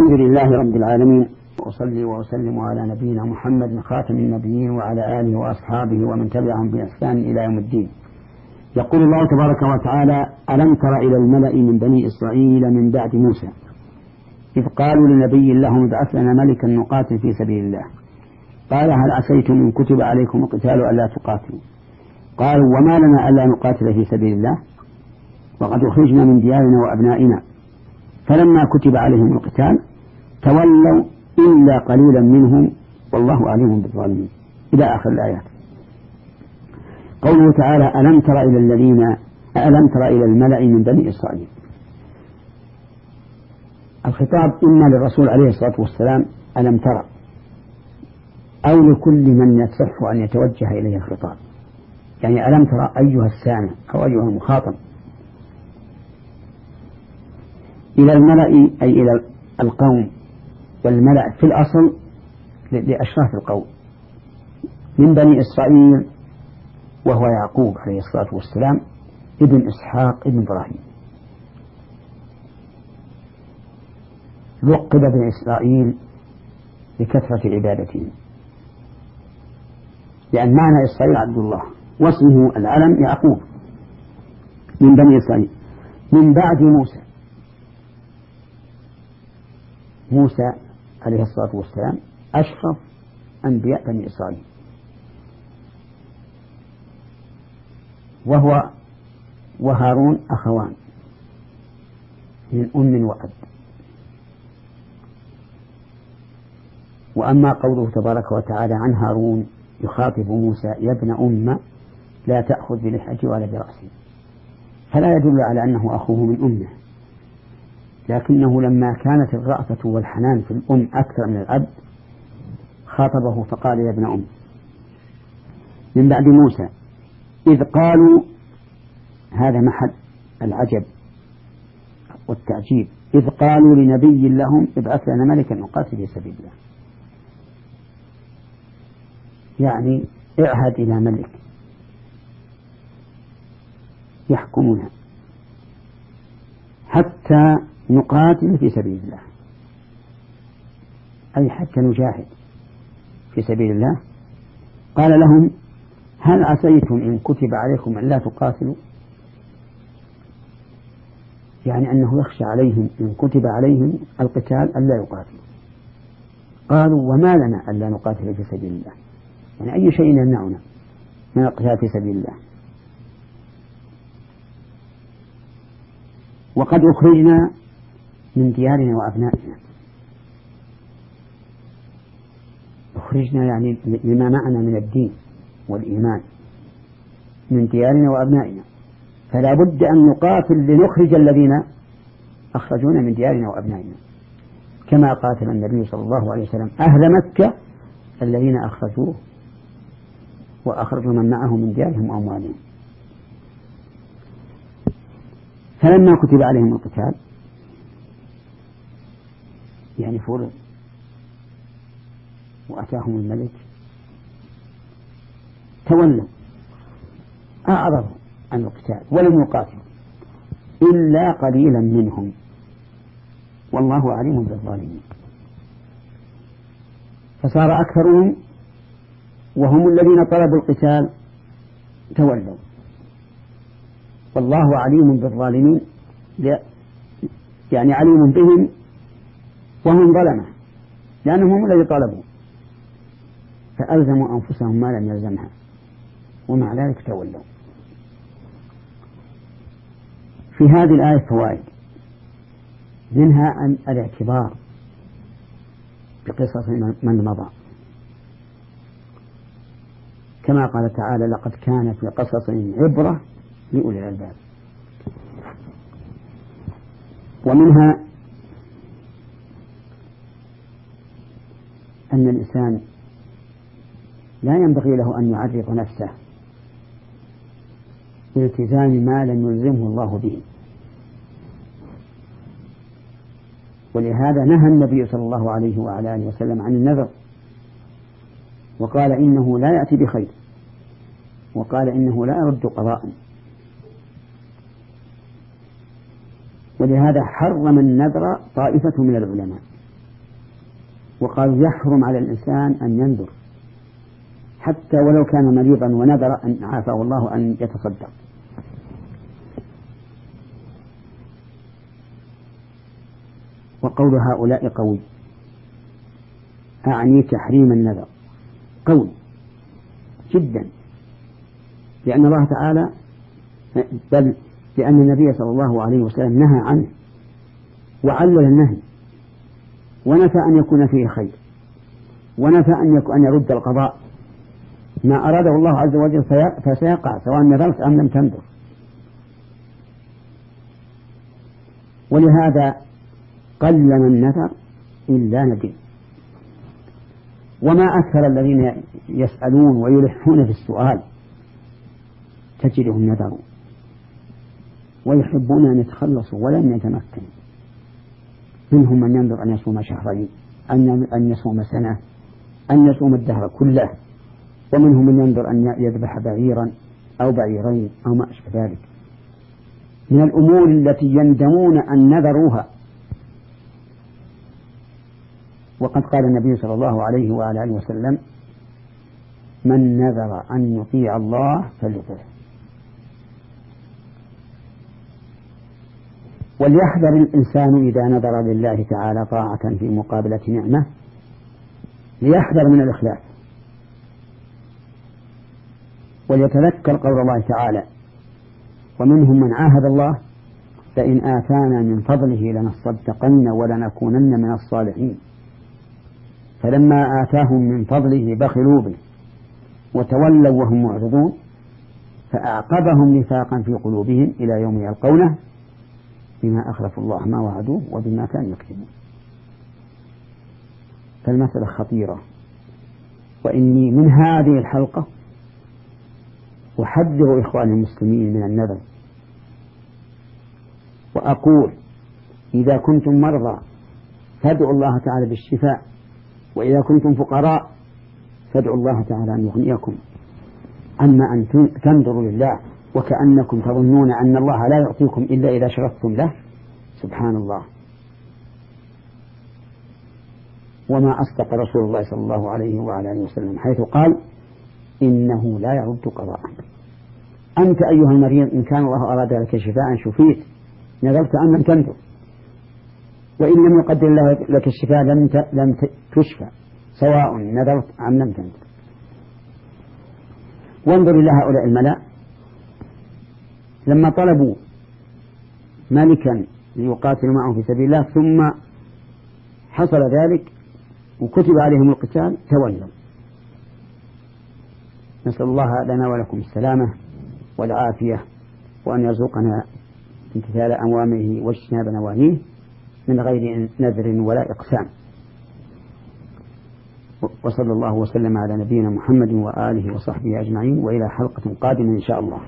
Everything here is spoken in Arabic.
الحمد لله رب العالمين. وأصلي وأسلم على نبينا محمد خاتم النبيين وعلى آله وأصحابه ومن تبعهم بإحسان إلى يوم الدين. يقول الله تبارك وتعالى ألم تر إلى الملأ من بني إسرائيل من بعد موسى؟ إذ قالوا لنبي لهم ابعث لنا ملكا نقاتل في سبيل الله. قال هل عسيتم إن كتب عليكم القتال ألا تقاتلوا؟ قالوا وما لنا ألا نقاتل في سبيل الله؟ وقد أخرجنا من ديارنا وأبنائنا. فلما كتب عليهم القتال تولوا إلا قليلا منهم والله عليم بالظالمين. إلى آخر الآيات. قوله تعالى ألم تر إلى الذين ألم تر إلى الملأ من بني إسرائيل؟ الخطاب إما للرسول عليه الصلاة والسلام ألم ترى أو لكل من يصح أن يتوجه إليه الخطاب. يعني ألم ترى أيها السامع أو أيها المخاطب إلى الملأ أي إلى القوم والملأ في الأصل لأشراف القوم. من بني إسرائيل وهو يعقوب عليه الصلاة والسلام ابن إسحاق ابن إبراهيم. لقب بني إسرائيل لكثرة عبادتهم لأن معنى إسرائيل عبد الله واسمه العلم يعقوب. من بني إسرائيل. من بعد موسى. موسى عليه الصلاة والسلام أشرف أنبياء بني إسرائيل. وهو وهارون أخوان من أم وأب. وأما قوله تبارك وتعالى عن هارون يخاطب موسى يا ابن أم لا تأخذ بلحيتي ولا برأسي فلا يدل على أنه أخوه من أمه. لكنه لما كانت الرأفة والحنان في الأم أكثر من الأب خاطبه فقال يا ابن أم. من بعد موسى إذ قالوا هذا محل العجب والتعجيب. إذ قالوا لنبي لهم ابعث لنا ملكا نقاتل في سبيل الله. يعني اعهد إلى ملك يحكمنا. حتى نقاتل في سبيل الله. أي حتى نجاهد في سبيل الله. قال لهم هل عسيتم إن كتب عليكم أن لا تقاتلوا؟ يعني أنه يخشى عليهم إن كتب عليهم القتال ألا يقاتلوا. قالوا وما لنا ألا نقاتل في سبيل الله؟ يعني أي شيء يمنعنا من القتال في سبيل الله؟ وقد أخرجنا من ديارنا وأبنائنا. أخرجنا يعني لما معنا من الدين والإيمان من ديارنا وأبنائنا. فلا بد أن نقاتل لنخرج الذين أخرجونا من ديارنا وأبنائنا. كما قاتل النبي صلى الله عليه وسلم أهل مكة الذين أخرجوه وأخرجوا من معه من ديارهم وأموالهم. فلما كتب عليهم القتال يعني فرض وأتاهم الملك. تولوا. أعرضوا عن القتال ولم يقاتلوا إلا قليلا منهم. والله عليم بالظالمين. فصار أكثرهم وهم الذين طلبوا القتال تولوا. والله عليم بالظالمين. يعني عليم بهم وهم ظلمة لأنهم هم الذي طلبوا. فألزموا أنفسهم ما لم يلزمها ومع ذلك تولوا. في هذه الآية فوائد. منها أن الاعتبار بقصص من مضى. كما قال تعالى لقد كان في قصصهم عبرة لأولي الألباب. ومنها أن الإنسان لا ينبغي له أن يعرض نفسه بالتزام ما لم يلزمه الله به. ولهذا نهى النبي صلى الله عليه وعلى آله وسلم عن النذر وقال إنه لا يأتي بخير وقال إنه لا يرد قضاء. ولهذا حرم النذر طائفة من العلماء. وقالوا يحرم على الإنسان أن ينذر حتى ولو كان مريضا ونذر أن عافاه الله أن يتصدق. وقول هؤلاء قوي. أعني تحريم النذر. قوي. جدا. لأن الله تعالى بل لأن النبي صلى الله عليه وسلم نهى عنه وعلل النهي. ونفى أن يكون فيه خير. ونفى أن أن يرد القضاء. ما أراده الله عز وجل فسيقع سواء نذرت أم لم تنذر. ولهذا قل من نذر إلا ندم وما أكثر الذين يسألون ويلحون في السؤال تجدهم نذروا. ويحبون أن يتخلصوا ولم يتمكنوا. منهم من ينظر أن يصوم شهرين أن يصوم سنة أن يصوم الدهر كله. ومنهم من ينظر أن يذبح بعيرا أو بعيرين أو ما أشبه ذلك. من الأمور التي يندمون أن نذروها. وقد قال النبي صلى الله عليه وعلى آله وسلم من نذر أن يطيع الله فليطيعه وليحذر الإنسان إذا نذر لله تعالى طاعة في مقابلة نعمة ليحذر من الإخلاف وليتذكر قول الله تعالى ومنهم من عاهد الله فإن آتانا من فضله لنصدقن ولنكونن من الصالحين. فلما آتاهم من فضله بخلوا به وتولوا وهم معرضون فأعقبهم نفاقا في قلوبهم إلى يوم يلقونه بما أخلفوا الله ما وعدوه وبما كانوا يكذبون. فالمسألة خطيرة. وإني من هذه الحلقة أحذر إخواني المسلمين من النذر. وأقول إذا كنتم مرضى فادعوا الله تعالى بالشفاء وإذا كنتم فقراء فادعوا الله تعالى أن يغنيكم. أما أن تنذروا لله وكأنكم تظنون أن الله لا يعطيكم إلا إذا شرفتم له؟ سبحان الله وما أصدق رسول الله صلى الله عليه وعلى آله وسلم حيث قال إنه لا يرد قضاء أنت أيها المريض إن كان الله أراد لك شفاء شفيت نذرت أن لم تنذر؟ وإن لم يقدر الله لك الشفاء لم لم تشفى سواء نذرت أم لم تنذر. وانظر إلى هؤلاء الملأ لما طلبوا ملكا ليقاتلوا معه في سبيل الله ثم حصل ذلك وكتب عليهم القتال تولوا. نسأل الله لنا ولكم السلامة والعافية وأن يرزقنا امتثال أوامره واجتناب نواهيه من غير نذر ولا إقسام. وصلى الله وسلم على نبينا محمد وآله وصحبه أجمعين وإلى حلقة قادمة إن شاء الله.